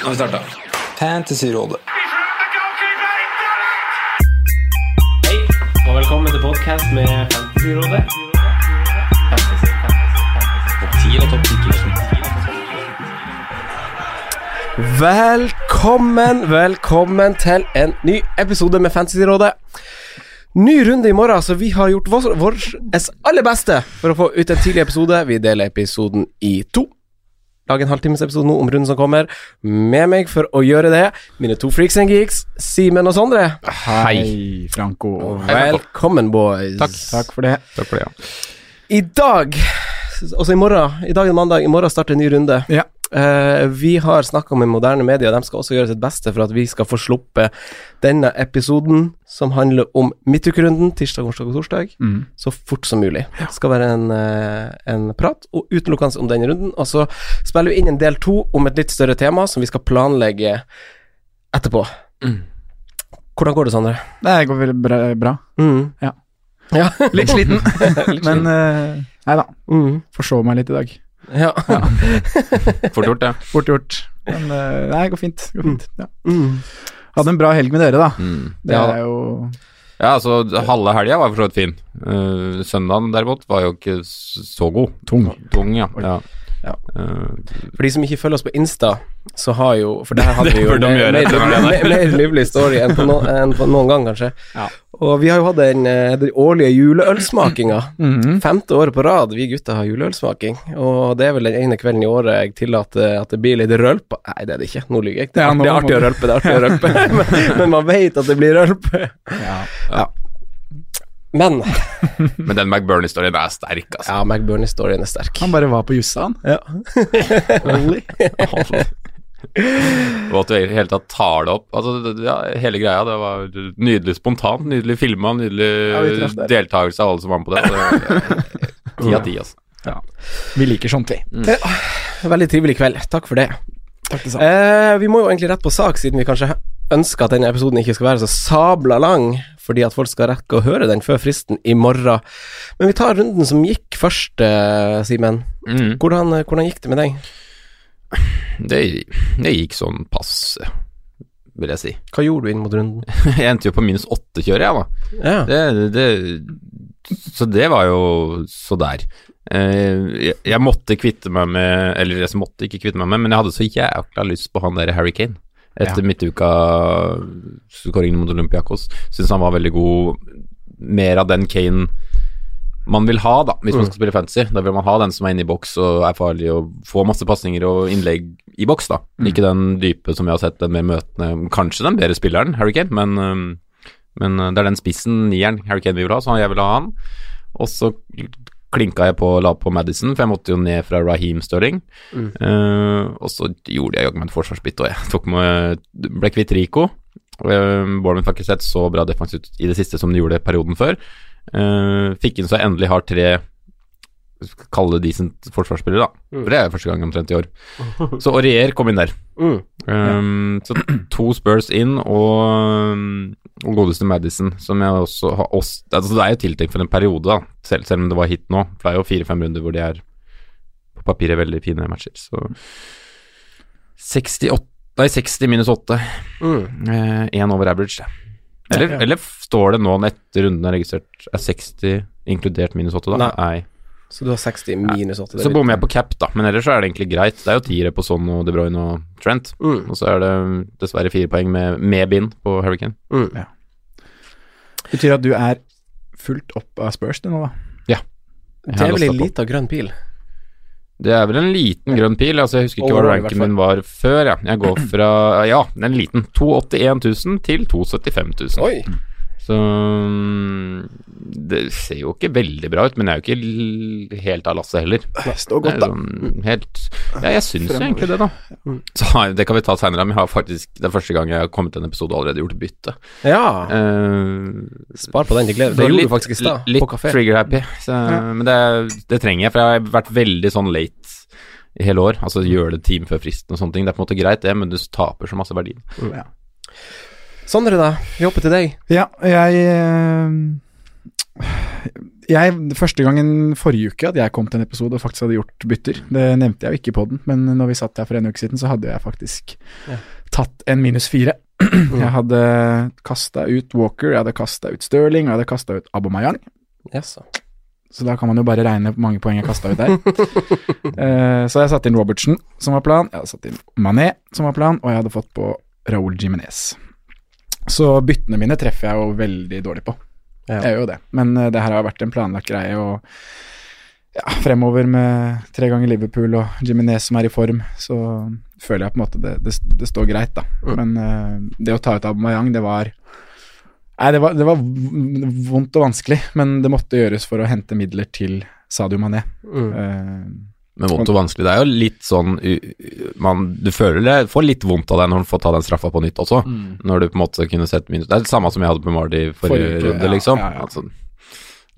Nå har vi starta. Fantasyrådet. Hei, og velkommen til podkast med Fantasyrådet. Fantasy, fantasy, fantasy. Topp 10 og topp 10 Velkommen, velkommen til en ny episode med Fantasyrådet. Ny runde i morgen, så vi har gjort vårt vår aller beste for å få ut en tidlig episode. Vi deler episoden i to. Lag en halvtimesepisode nå om runden som kommer. Med meg for å gjøre det, mine to freaks and geeks, Simen og Sondre. Hei, Franco. Velkommen, boys. Takk. Takk for det. Takk for det, ja. I dag, altså i morgen, i dag er mandag, i morgen starter en ny runde. Ja. Eh, vi har snakka med moderne medier, de skal også gjøre sitt beste for at vi skal få sluppet denne episoden som handler om midtukerunden, tirsdag, onsdag og torsdag, Mm. så fort som mulig. Det skal være en, uh, en prat og utelukkende om denne runden. Og så spiller vi inn en del to om et litt større tema som vi skal planlegge etterpå. Mm. Hvordan går det, Sondre? Det går veldig bra. bra. Mm. Ja. Ja. Litt sliten, men uh, nei da. Mm. Forsov meg litt i dag. Ja. Fort gjort, det. Fort gjort. Men eh, nei, det går fint. Går fint. Ja. Mm. Hadde en bra helg med dere, da. Mm. Det Ja, er jo ja, altså halve helga var for så vidt fin. Uh, søndagen derimot var jo ikke så god. tung. Tung, ja. ja. Ja. Uh, For de som ikke følger oss på Insta, så har jo For der hadde vi jo mer, mer, mer, mer, livlig story enn på, no, enn på noen gang, kanskje. Ja. Og vi har jo hatt den, eh, den årlige juleølsmakinga. Mhm. Femte året på rad vi gutter har juleølsmaking. Og det er vel den ene kvelden i året jeg tillater at det blir litt rølp. Nei, det er det ikke. Nå lyver jeg. Det er, Ja, det er artig å rølpe, det er artig å rølpe. men, men man vet at det blir rølp. Ja. Men men den McBurney-storyen er sterk, altså. ja, McBurney-storyen er sterk. Han bare var på jussa, han. Ja. Rolly. Og at du i det hele tatt tar det opp. Altså, det- ja, hele greia, det var nydelig spontant, nydelig filma, nydelig Ja, deltakelse av alle som var med på det. Ti av ti, altså. Ja. Vi liker sånt, vi. Veldig trivelig kveld. Takk for det. Takk det. Eh, vi må jo egentlig rett på sak, siden vi kanskje ønsker at denne episoden ikke skal være så sabla lang, fordi at folk skal rekke å høre den før fristen i morgen. Men vi tar runden som gikk først, eh, Simen. Mm. Hvordan, eh, hvordan gikk det med deg? Det, det gikk sånn passe, vil jeg si. Hva gjorde du inn mot runden? Jeg endte jo på minus åtte, kjører jeg, da. Ja. Det, det, så det var jo så der. Eh, jeg, jeg måtte kvitte meg med Eller jeg måtte ikke kvitte meg med, men jeg hadde så jækla lyst på han der Harry Kane etter midtuka-skåringen mot Olympiakos. Syns han var veldig god. Mer av den Kane man vil ha, da, hvis man skal spille fantasy. Da vil man ha den som er inne i boks og er farlig og får masse pasninger og innlegg i boks, da. Ikke den dype som vi har sett, den mer møtende Kanskje den bedre spilleren, Harry Kane, men, men øh, det er den spissen, nieren, Harry Kane vi vil ha, så jeg vil ha han. Og så klinka jeg på og la på Madison, for jeg måtte jo ned fra Raheem Sterling. Mm. Uh, og så gjorde jeg jaggu meg et forsvarsbytte, og jeg tok med, ble kvitt Rico. Uh, Bournemouth har ikke sett så bra defensivt ut i det siste som de gjorde perioden før. Uh, fikk inn så jeg endelig har tre Kalle det decent forsvarsspillere, da. For det er første gang omtrent i år. Så Aurier kom inn der. Mm. Um, Så to Spurs inn og, um, og godeste Madison, som jeg også har altså Det er jo tiltenkt for en periode, da, selv, selv om det var hit nå. For det er jo fire-fem runder hvor de er på papiret veldig fine matcher. Så 68 Nei, 60 minus 8. Mm. Én over average, det. Eller, Ja, ja. eller står det nå etter runden er registrert, er 60 inkludert minus 8, da? Nei. Så du har 60 minus 8. det er Så bommer jeg på cap, da, men ellers så er det egentlig greit. Det er jo tiere på Son og De Bruyne og Trent. Mm. Og så er det dessverre fire poeng med, med bind på Hurricane. Mm. Ja. Betyr at du er fullt opp av Spurs du nå, da? Ja. Det er vel ei lita grønn pil? Det er vel en liten grønn pil. Altså, jeg husker ikke hva ranken min var før. Ja. Jeg går fra Ja, den liten. 281 000 til 275 000. Oi. Så mm, det ser jo ikke veldig bra ut, men jeg er jo ikke helt av lasset heller. Det står godt, da. sånn helt Ja, jeg syns jo egentlig det, da. Så det kan vi ta seinere, men jeg har faktisk Det er første gang jeg har kommet til en episode og allerede gjort bytte. Ja. Uh, Spar på den til glede. Det gjorde litt- du faktisk i stad, Litt på kafé. trigger-happy. Så, Men det, det trenger jeg, for jeg har vært veldig sånn late i hele år. Altså gjøre det time før fristen og sånne ting. Det er på en måte greit, det, men du taper så masse verdi. Ja. Sondre, da. Vi hopper til deg. Ja, jeg eh, Jeg, Første gangen forrige uke at jeg kom til en episode og faktisk hadde gjort bytter, det nevnte jeg jo ikke på den, men når vi satt der for en uke siden, så hadde jeg faktisk Ja. tatt en minus fire. Jeg hadde kasta ut Walker, jeg hadde kasta ut Sterling, og jeg hadde kasta ut Abomayang. Yes. Så da kan man jo bare regne hvor mange poeng jeg kasta ut der. uh, så jeg satte inn Robertson, som var plan. Jeg hadde satt inn Mané, som var plan, og jeg hadde fått på Raúl Jimenez. Så byttene mine treffer jeg jo veldig dårlig på. Ja. Jeg gjør jo det. Men uh, det her har vært en planlagt greie, og ja, fremover med tre ganger Liverpool og Jimenez som er i form, så føler jeg på en måte det, det, det står greit, da. Men uh, det å ta ut Aubameyang, det var Nei, det var, det var vondt og vanskelig, men det måtte gjøres for å hente midler til Sadio Mané. Mm. Eh, Men vondt og vanskelig. Det er jo litt sånn man, Du føler det får litt vondt av deg når du får ta den straffa på nytt også. Når du på en måte kunne sett minus Det er det samme som jeg hadde på Mardi forrige, Forrige runde, ja, liksom. ja, ja. Altså,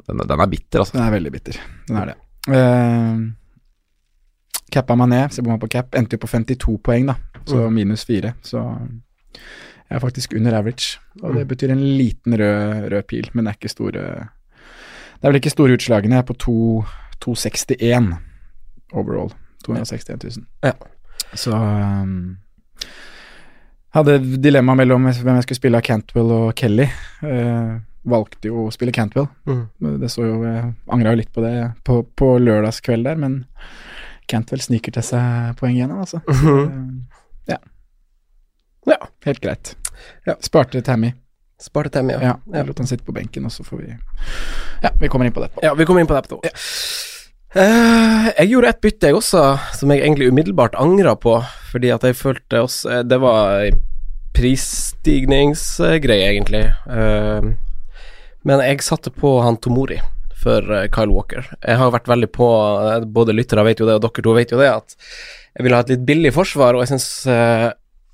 den, den er bitter, altså. Den er veldig bitter. Den er det. Uh, Cappa ned se på meg på cap, endte jo på 52 poeng, da. Så Mm. minus 4. Så jeg er faktisk under average. Og det betyr en liten rød, rød pil, men det er ikke store Det er vel ikke store utslagene. Jeg er på to- 261 overall. 261 000. Ja. Så um, hadde dilemma mellom hvem jeg skulle spille av Cantwell og Kelly. Uh, valgte jo å spille Cantwell. Mm. Det så jo, jeg angra jo litt på det på, på lørdagskveld der, men Cantwell sniker til seg poeng igjen, altså. Så, ja. ja. Helt greit. Sparte Tammy. Sparte Tammy, ja. ja. Jeg lot han sitte på benken, og så får vi Ja, vi kommer inn på det etterpå. Ja, vi kommer inn på det etterpå. Eh, jeg gjorde et bytte, jeg også, som jeg egentlig umiddelbart angra på, fordi at jeg følte også Det var ei prisstigningsgreie, egentlig. Eh, men jeg satte på han Tomori for eh, Kyle Walker. Jeg har vært veldig på eh, Både lyttere vet jo det, og dere to vet jo det, at jeg ville ha et litt billig forsvar, og jeg syns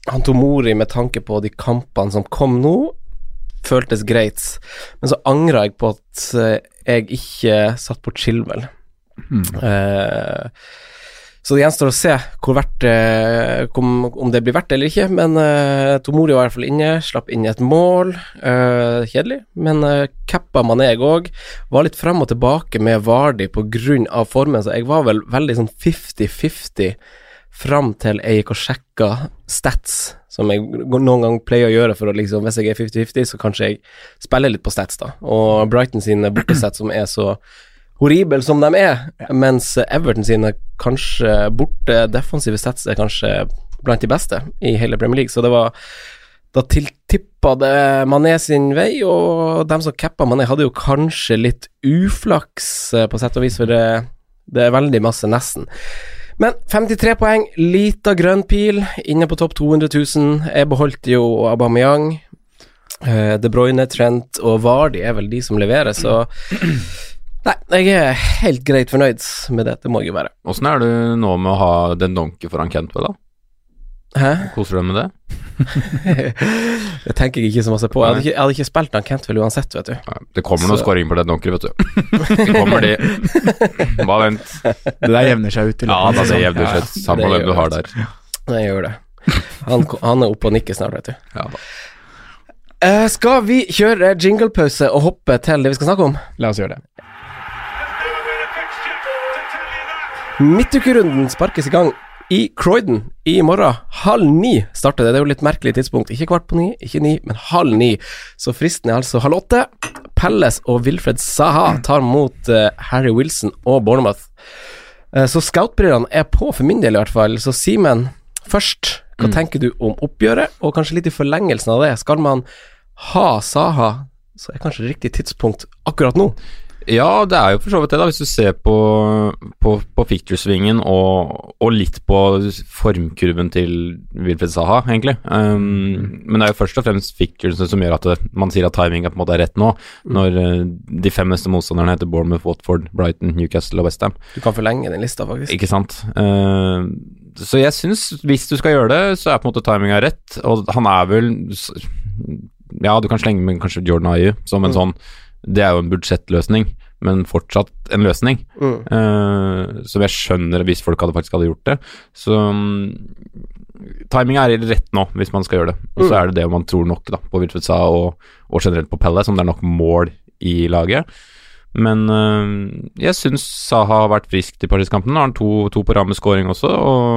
han Tomori, med tanke på de kampene som kom nå, føltes greit. Men så angra jeg på at eh, jeg ikke satt på Chilwell. Eh, så det gjenstår å se hvor verdt det, om, det blir verdt eller ikke. Men uh, Tomori var i hvert fall inne, slapp inn et mål. Eh, kjedelig, men uh, cappa Mané òg. Var litt frem og tilbake med Vardi pga. formen, så jeg var vel veldig sånn 50-50 fram til jeg gikk og sjekka stats, som jeg noen gang pleier å gjøre for å liksom Hvis jeg er 50-50, så kanskje jeg spiller litt på stats, da. Og Brighton sine bortestats som er så horrible som de er, mens Everton sine kanskje borte defensive sets er kanskje blant de beste i hele Premier League, så det var da tiltippa det Mané sin vei, og dem som cappa Mané, hadde jo kanskje litt uflaks, eh, på sett og vis, for det, det er veldig masse nesten. Men 53 poeng, lita grønn pil, inne på topp 200 000. Jeg beholdt jo Aubameyang. Eh, De Bruyne, Trent og Vardi er vel de som leverer, så Nei, jeg er helt greit fornøyd med det, det må jeg jo være. Åssen er du nå med å ha den donke foran Cantwell, da? Hæ? Koser du deg med det? det tenker jeg ikke så masse på. Jeg hadde ikke, jeg hadde ikke spilt han Kentvel uansett, vet du. Det kommer noen skåringer på den donker, vet du. Det kommer de. Bare vent. Det der jevner seg ut. Ja, da, det jevner seg ut. Samme hvem du har der. Det gjør det. Han, han er oppe og nikker snart, vet du. Ja, da. Uh, skal vi kjøre jinglepause og hoppe til det vi skal snakke om? La oss gjøre det. Midtukerunden sparkes i gang i Croydon i morgen. Halv ni starter det. Det er jo litt merkelig tidspunkt. Ikke kvart på ni, ikke ni, men halv ni. Så fristen er altså halv åtte. Pelles og Wilfred Saha tar mot uh, Harry Wilson og Bournemouth. Uh, så scoutbrillene er på, for min del i hvert fall. Så Simen, først, hva tenker du om oppgjøret, og kanskje litt i forlengelsen av det? Skal man ha Saha så er kanskje riktig tidspunkt akkurat nå. Ja, det er jo for så vidt det, da, hvis du ser på, på, på og, og, litt på formkurven til Wilfred Saha, egentlig. Um, men det er jo først og fremst ficturesene som gjør at det, man sier at timinga på en måte er rett nå, mm. når uh, de fem neste motstanderne heter Bournemouth, Watford, Brighton, Newcastle og Westham. Du kan forlenge den lista, faktisk. Ikke sant. Uh, så jeg syns, hvis du skal gjøre det, så er på en måte timinga rett, og han er vel Ja, du kan slenge med kanskje Jordan Ayu som en mm. sånn det er jo en budsjettløsning, men fortsatt en løsning. Mm. Uh, som jeg skjønner hvis folk hadde faktisk hadde gjort det. Så um, timinga er rett nå, hvis man skal gjøre det. Og så mm. er det det man tror nok da, på Wilfred og, og, generelt på Pelle, som det er nok mål i laget. Men øh, jeg syns Saha har vært frisk til Paris-kampen. Nå har han to, to på ramme scoring også, og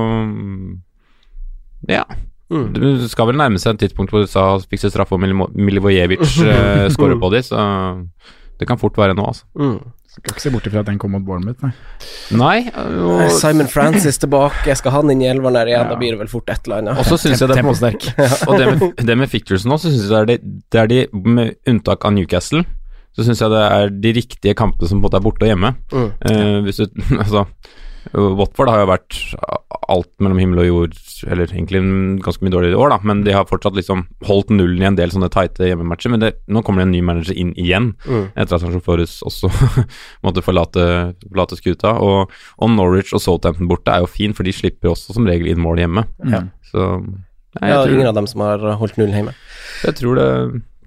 ja. Mm. Du skal vel nærme seg en tidspunkt hvor du sa fikk se straffe og Milivojevic uh, scorer på de, så det kan fort være nå, altså. Mm. Skal ikke se bort ifra at den kom mot Bournemouth, nei. Nei og... Simon Francis tilbake, skal ha han inn i elveren der igjen, ja. da blir det vel fort et eller annet. Og så syns jeg det er Og det med, det med fictures nå, så syns jeg det er, de, det er de, med unntak av Newcastle, så syns jeg det er de riktige kampene som på en måte er borte og hjemme. Mm. Uh, hvis du Altså Watford har jo vært alt mellom himmel og jord, eller egentlig ganske mye dårligere i år, da, men de har fortsatt liksom holdt nullen i en del sånne tighte hjemmematcher. Men det, nå kommer det en ny manager inn igjen, mm. etter at Sancho Flores også måtte forlate, forlate skuta. Og, og, Norwich og Southampton borte er jo fin, for de slipper også som regel inn mål hjemme. Ja. Så nei, ja, tror, ingen av dem som har holdt nullen hjemme. Jeg tror det,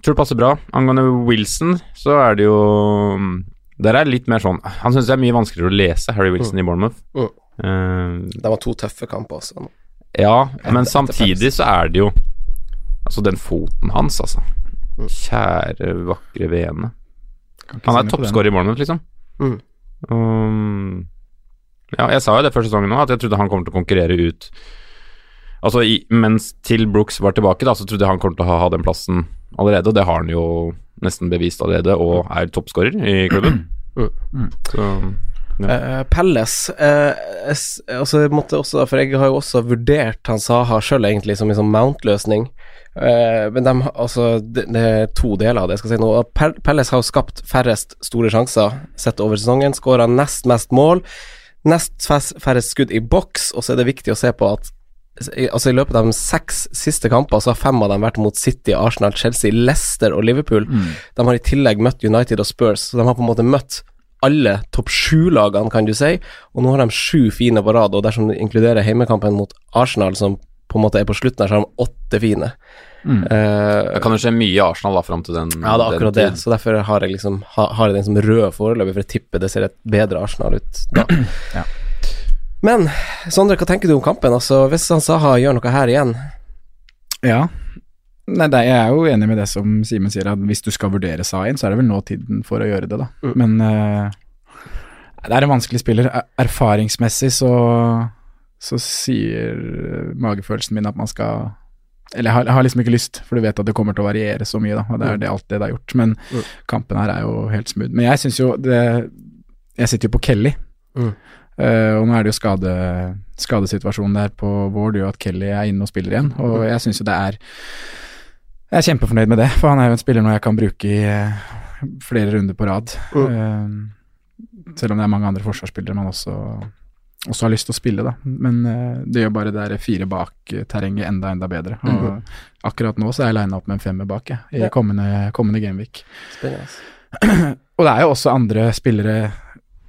tror det passer bra. Angående Wilson, så er det jo der er litt mer sånn Han syns det er mye vanskeligere å lese Harry Wilson mm. i Bournemouth. Mm. Uh, det var to tøffe kamper også. Ja, men samtidig så er det jo Altså, den foten hans, altså. Mm. Kjære, vakre vene. Han er toppscorer i Bournemouth, liksom. Mm. Um, ja, jeg sa jo det første sesongen òg, at jeg trodde han kommer til å konkurrere ut Altså, i, mens til Brooks var tilbake, da, så trodde jeg han kommer til å ha, ha den plassen allerede, og det har han jo nesten bevist allerede, og er toppskårer i klubben. Mm. Så ja. Uh, Pelles uh, altså, måtte også, For jeg har jo også vurdert han Saha sjøl egentlig som en sånn Mount-løsning. Uh, men de, altså, det, det, er to deler av det jeg skal si. Pelles har jo skapt færrest store sjanser sett over sesongen. Skåra nest mest mål. Nest færrest skudd i boks, og så er det viktig å se på at altså I løpet av de seks siste kamper så har fem av dem vært mot City, Arsenal, Chelsea, Leicester og Liverpool. Mm. De har i tillegg møtt United og Spurs, så de har på en måte møtt alle topp sju-lagene, kan du si. Og nå har de sju fine på rad, og dersom du inkluderer heimekampen mot Arsenal, som på en måte er på slutten her, så har de åtte fine. Mm. Uh, det kan jo skje mye i Arsenal da fram til den Ja, det er akkurat det, så derfor har jeg liksom har, har jeg den som rød foreløpig, for jeg tipper det ser et bedre Arsenal ut da. ja. Men Sondre, hva tenker du om kampen? Altså, Hvis han Saha gjør noe her igjen? Ja. Nei, det, jeg er jo enig med det som Simen sier, at hvis du skal vurdere Saha inn, så er det vel nå tiden for å gjøre det, da. Mm. Men uh, det er en vanskelig spiller. Erfaringsmessig så, så sier magefølelsen min at man skal eller jeg har, jeg har, liksom ikke lyst, for du vet at det kommer til å variere så mye, da. Og det er mm. det, alt det det har gjort. Men mm. kampen her er jo helt smooth. Men jeg syns jo det Jeg sitter jo på Kelly. Mm. Uh, og nå er det jo skade, skadesituasjonen der på Vård gjør at Kelly er inne og spiller igjen, og jeg syns jo det er Jeg er kjempefornøyd med det, for han er jo en spiller nå jeg kan bruke i uh, flere runder på rad. Mm. Selv om det er mange andre forsvarsspillere man også, også har lyst til å spille, da. Men det gjør bare det der fire bak-terrenget enda, enda bedre. Og mm. akkurat nå så er jeg lina opp med en femmer bak, jeg, i ja. kommende, kommende Gameweek. Spennende. og det er jo også andre spillere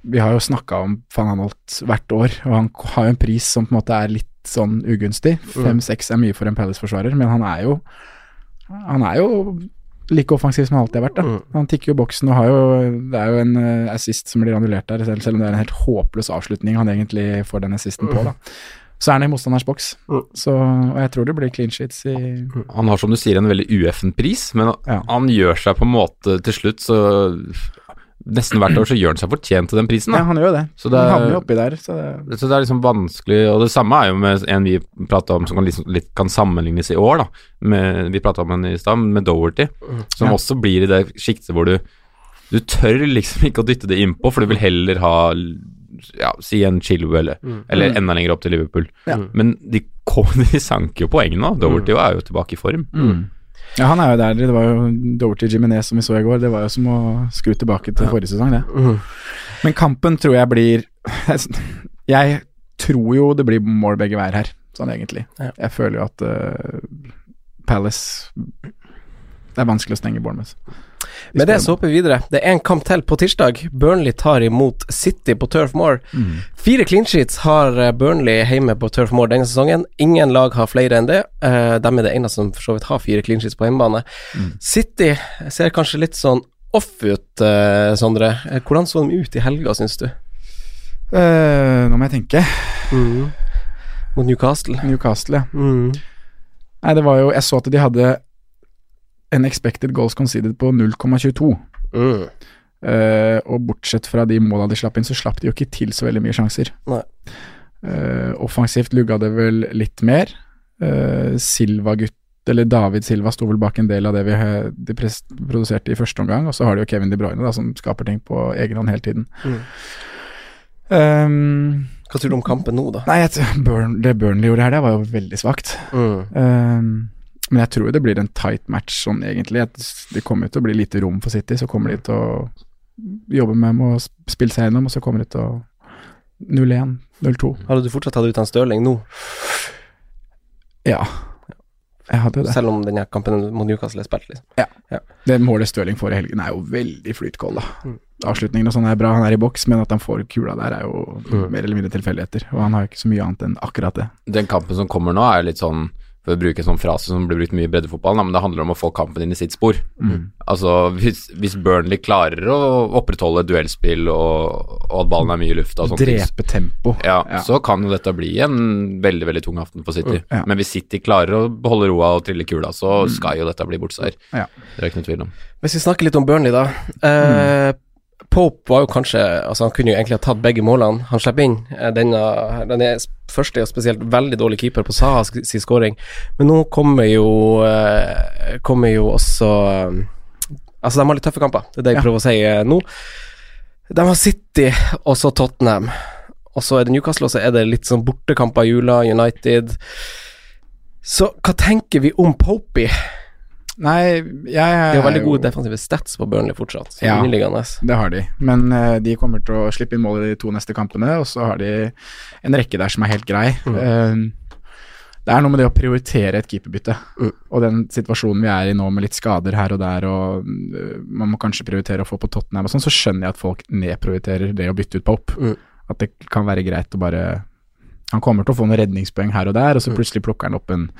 vi har jo snakka om van Anholt hvert år, og han har jo en pris som på en måte er litt sånn ugunstig. Mm. Fem-seks er mye for en Palace-forsvarer, men han er jo Han er jo like offensiv som han alltid har vært. Da. Mm. Han tikker jo boksen og har jo Det er jo en uh, assist som blir annullert der, selv, selv, om det er en helt håpløs avslutning han egentlig får den assisten på. da så er han i motstanders boks. Mm. Så, og jeg tror det blir clean sheets i Han har som du sier en veldig ueffen pris, men ja. han gjør seg på en måte til slutt så nesten hvert år så gjør han seg fortjent til den prisen. Da. Ja, han gjør det. Så det, han havner oppi der. Så det, så det, er liksom vanskelig Og det samme er jo med en vi prata om som kan, liksom, litt, kan sammenlignes i år, da. Med, vi prata om en i stad, med Doverty, som ja. også blir i det sjiktet hvor du Du tør liksom ikke å dytte det innpå, for du vil heller ha ja, si en Chilwell, eller, mm. eller mm. enda lenger opp til Liverpool. Ja. Men de, de sank jo poeng nå. Doverty mm. er jo tilbake i form. Mm. Ja, han er jo der. Det var jo Doverty Jiminez som vi så i går. Det var jo som å skru tilbake til forrige sesong, det. Mhm. Men kampen tror jeg blir Jeg tror jo det blir mål begge veier her, sånn egentlig. Jeg føler jo at uh, Palace Det er vanskelig å stenge Bournemouth. Med det så hopper vi videre. Det er en kamp til på tirsdag. Burnley tar imot City på Turf Moor. Mm. Fire clean sheets har eh, Burnley hjemme på Turf Moor denne sesongen. Ingen lag har flere enn det. Uh, de er det eneste som for så vidt har fire clean sheets på hjemmebane. Mm. City ser kanskje litt sånn off ut, eh, Sondre. Eh, Hvordan så de ut i helga, syns du? Uh, nå må jeg tenke. Mot Newcastle. Newcastle, ja. Mm. Nei, det var jo Jeg så at de hadde en expected goals conceded på 0,22. Mm. Uh, og bortsett fra de måla de slapp inn, så slapp de jo ikke til så veldig mye sjanser. Eh, offensivt lugga det vel litt mer. Uh, Silva-gutt, eller David Silva, sto vel bak en del av det vi de produserte i første omgang. Og så har de jo Kevin De Bruyne, da, som skaper ting på egen hånd hele tiden. Mm. Um, Hva tror du om kampen nå, da? nei, det Burnley gjorde her, det var jo veldig svakt. Mm. Um, men jeg tror det blir en tight match sånn egentlig. Det kommer til å bli lite rom for City. Så kommer de til å jobbe med, med å sp- spille seg gjennom, og så kommer de til å 0-1, 0-2. Hadde du fortsatt tatt ut han Stirling nå, Ja, jeg hadde det. selv om denne kampen mot Newcastle er spilt? liksom Det målet Stirling får i helgen er jo veldig flytkoll, da. Mm. Avslutningen og sånn er bra, han er i boks, men at han får kula der er jo Mm. mer eller mindre tilfeldigheter. Og han har jo ikke så mye annet enn akkurat det. Den kampen som kommer nå, er litt sånn for å bruke en sånn frase som blir brukt mye i breddefotballen, men det handler om å få kampen inn i sitt spor. Mm. Altså, hvis, hvis Burnley klarer å opprettholde et duellspill og, og at ballen er mye i lufta og sånt, Drepe tempo. ja, Ja. så kan jo dette bli en veldig, veldig tung aften for City. Mm, ja. Men hvis City klarer å beholde roa og trille kula, så skal jo dette bli bortseier. Ja. Det er ikke noe tvil om. Hvis vi snakker litt om Burnley, da. Eh, Pope var jo kanskje Altså Han kunne jo egentlig ha tatt begge målene han slipper inn. Eh, Denne, den er første og spesielt veldig dårlig keeper på Sahas sin scoring. Men nå kommer jo eh, Kommer jo også eh, Altså, de har litt tøffe kamper. Det er det jeg prøver å si nå. De har City og så Tottenham. Og så er det Newcastle, og så er det litt sånn bortekamper i jula, United. Så hva tenker vi om Popey? Nei, jeg De har veldig gode defensive stats på Burnley fortsatt. Ja. Det har de, men uh, de kommer til å slippe inn mål i de to neste kampene, og så har de en rekke der som er helt grei. Eh, det er noe med det å prioritere et keeperbytte, Mm. og den situasjonen vi er i nå med litt skader her og der, og uh, man må kanskje prioritere å få på Tottenham og sånn, så skjønner jeg at folk nedprioriterer det å bytte ut Pope. Mm. At det kan være greit å bare Han kommer til å få noen redningspoeng her og der, og så Mm. plutselig plukker han opp en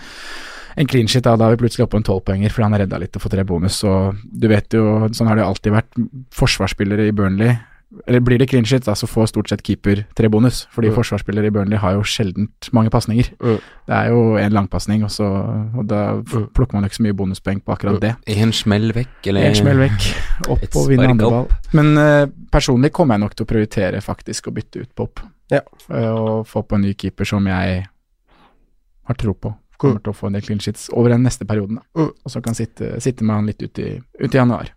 en clean shit, da, da er vi plutselig oppe på en tolvpoenger fordi han har redda litt og fått tre bonus. Og du vet jo, sånn har det alltid vært. Forsvarsspillere i Burnley Eller blir det clean shit, da, så får stort sett keeper tre bonus. Fordi Mm. forsvarsspillere i Burnley har jo sjeldent mange pasninger. Mm. Det er jo en langpasning, og, så- og da Mm. plukker man jo ikke så mye bonuspoeng på akkurat det. En smell vekk, eller En smell vekk, opp og vinne andre ball. Men uh, personlig kommer jeg nok til å prioritere faktisk å bytte ut Pop. Ja. Eh, og få på en ny keeper som jeg har tro på kommer til å få en del clean sheets over den neste perioden. Da. Mm. Og så kan sitte, sitte med han litt ut i, ut i januar.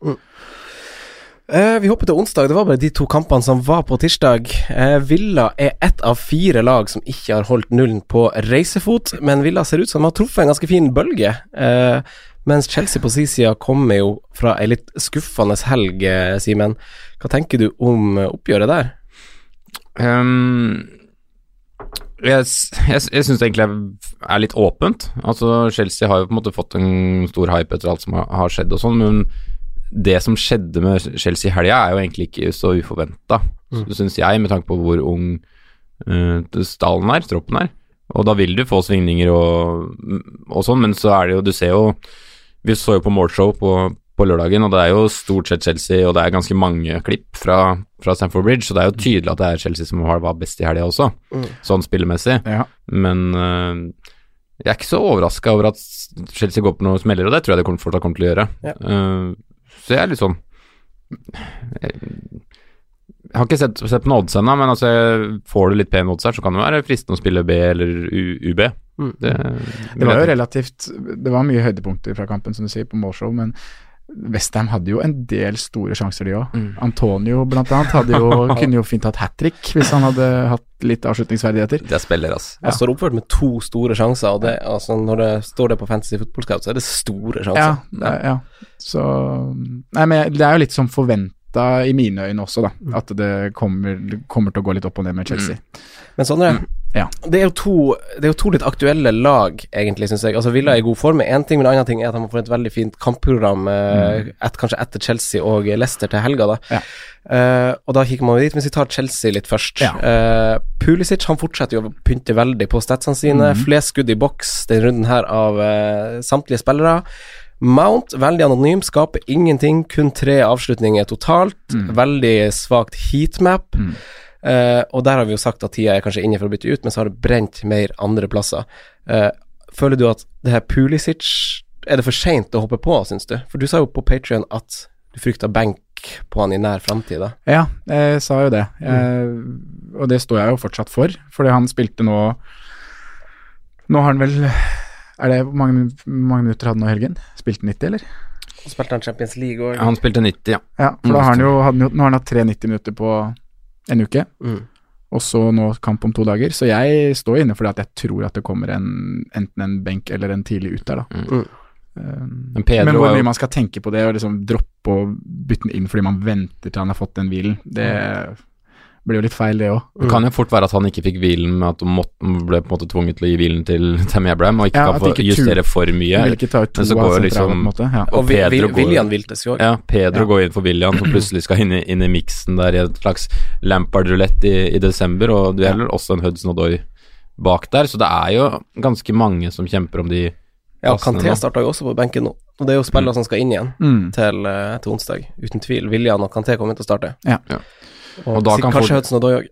Eh, vi hopper til onsdag. Det var bare de to kampene som var på tirsdag. Eh, Villa er ett av fire lag som ikke har holdt nullen på reisefot, men Villa ser ut som de har truffet en ganske fin bølge. Eh, mens Chelsea på sin side kommer jo fra ei litt skuffende helg, eh, Simen. Hva tenker du om eh, oppgjøret der? Ehm, jeg jeg, jeg syns det egentlig er, er litt åpent. Altså Chelsea har jo på en måte fått en stor hype etter alt som har, har skjedd og sånn, men det som skjedde med Chelsea i helga, er jo egentlig ikke så uforventa, Mm. syns jeg, med tanke på hvor ung uh, stallen er, troppen er. Og da vil du få svingninger og, og sånn, men så er det jo Du ser jo Vi så jo på målshow på, på lørdagen, og det er jo stort sett Chelsea, og det er ganske mange klipp fra, fra Stamford Bridge, så det er jo tydelig at det er Chelsea som var, best i helga også, Mm. sånn spillemessig. Ja. Men uh, jeg er ikke så overraska over at Chelsea går på noen smeller, og det tror jeg det kommer, fortsatt kommer til å gjøre. Ja. Uh, så jeg er litt sånn Jeg, jeg har ikke sett, sett på noen odds ennå, men altså, får du litt pen odds her, så kan det være fristende å spille B eller U, UB. Mm. Det, Det var jo relativt Det var mye høydepunkter fra kampen, som du sier, på målshow, men Westham hadde jo en del store sjanser, de òg. Mm. Antonio blant annet hadde jo, kunne jo fint hatt hat trick hvis han hadde hatt litt avslutningsverdigheter. Det spiller, spiller, Ja. Han står oppført med to store sjanser, og det, altså, når det står det på Fantasy Football Scout, så er det store sjanser. Ja, er- ja. Så Nei, men det er jo litt som forventa i mine øyne også, da. At det kommer, kommer til å gå litt opp og ned med Chelsea. Men Sondre, Ja. det, er jo to, det er jo to litt aktuelle lag, egentlig, syns jeg. Altså Villa er i god form, én ting, men en annen ting er at de får et veldig fint kampprogram eh, et, kanskje etter Chelsea og Leicester til helga. da Ja. Uh, Og da kikker man dit, hvis vi tar Chelsea litt først. Ja. Uh, Pulisic han fortsetter jo å pynte veldig på statsene sine. Flest skudd i boks denne runden her av uh, samtlige spillere. Mount, veldig anonym, skaper ingenting, kun tre avslutninger totalt. Veldig svakt heatmap. Eh, og der har vi jo sagt at tida er kanskje inne for å bytte ut, men så har det brent mer andre plasser. Uh, føler du at det her Pulisic Er det for seint å hoppe på, syns du? For du sa jo på Patrion at du frykta benk på han i nær framtid, da. Ja, jeg sa jo det. Jeg, og det står jeg jo fortsatt for, fordi han spilte nå Nå har han vel Er det Hvor mange, mange minutter hadde han nå i helgen? Spilte 90, eller? Og spilte han Champions League òg. Han spilte 90, ja. Ja, for da har han jo, hadde, nå har han hatt tre 90 minutter på en uke, Mm. og så nå kamp om to dager. Så jeg står inne for det at jeg tror at det kommer en, enten en benk eller en tidlig ut der, da. Mm. Um, Men Pedro men hvor mye man skal tenke på det, og liksom droppe å bytte den inn fordi man venter til han har fått den hvilen, det blir jo litt feil, det òg. Det kan jo fort være at han ikke fikk hvilen med at han ble på en måte tvunget til å gi hvilen til Tammy Abraham, og ikke Ja, kan få ikke justere justere for mye. Vil ikke ta ut to av går jo sentrale, liksom- på en måte. Ja. Og Og Pedro går- William viltes jo òg. Ja, Pedro Ja. går inn for William, som plutselig skal inn i, inn i miksen der i et slags Lampard-rulett i, i desember, og du gjelder også en Hudson Odoi bak der, så det er jo ganske mange som kjemper om de Ja, Kanté starta jo også på benken nå. Og det er jo spillere som skal inn igjen Mm. til, eh, til onsdag, uten tvil. William og Kanté kommer til å starte. Ja. Ja. Og, Og da kan kanskje Hudson Odoi òg.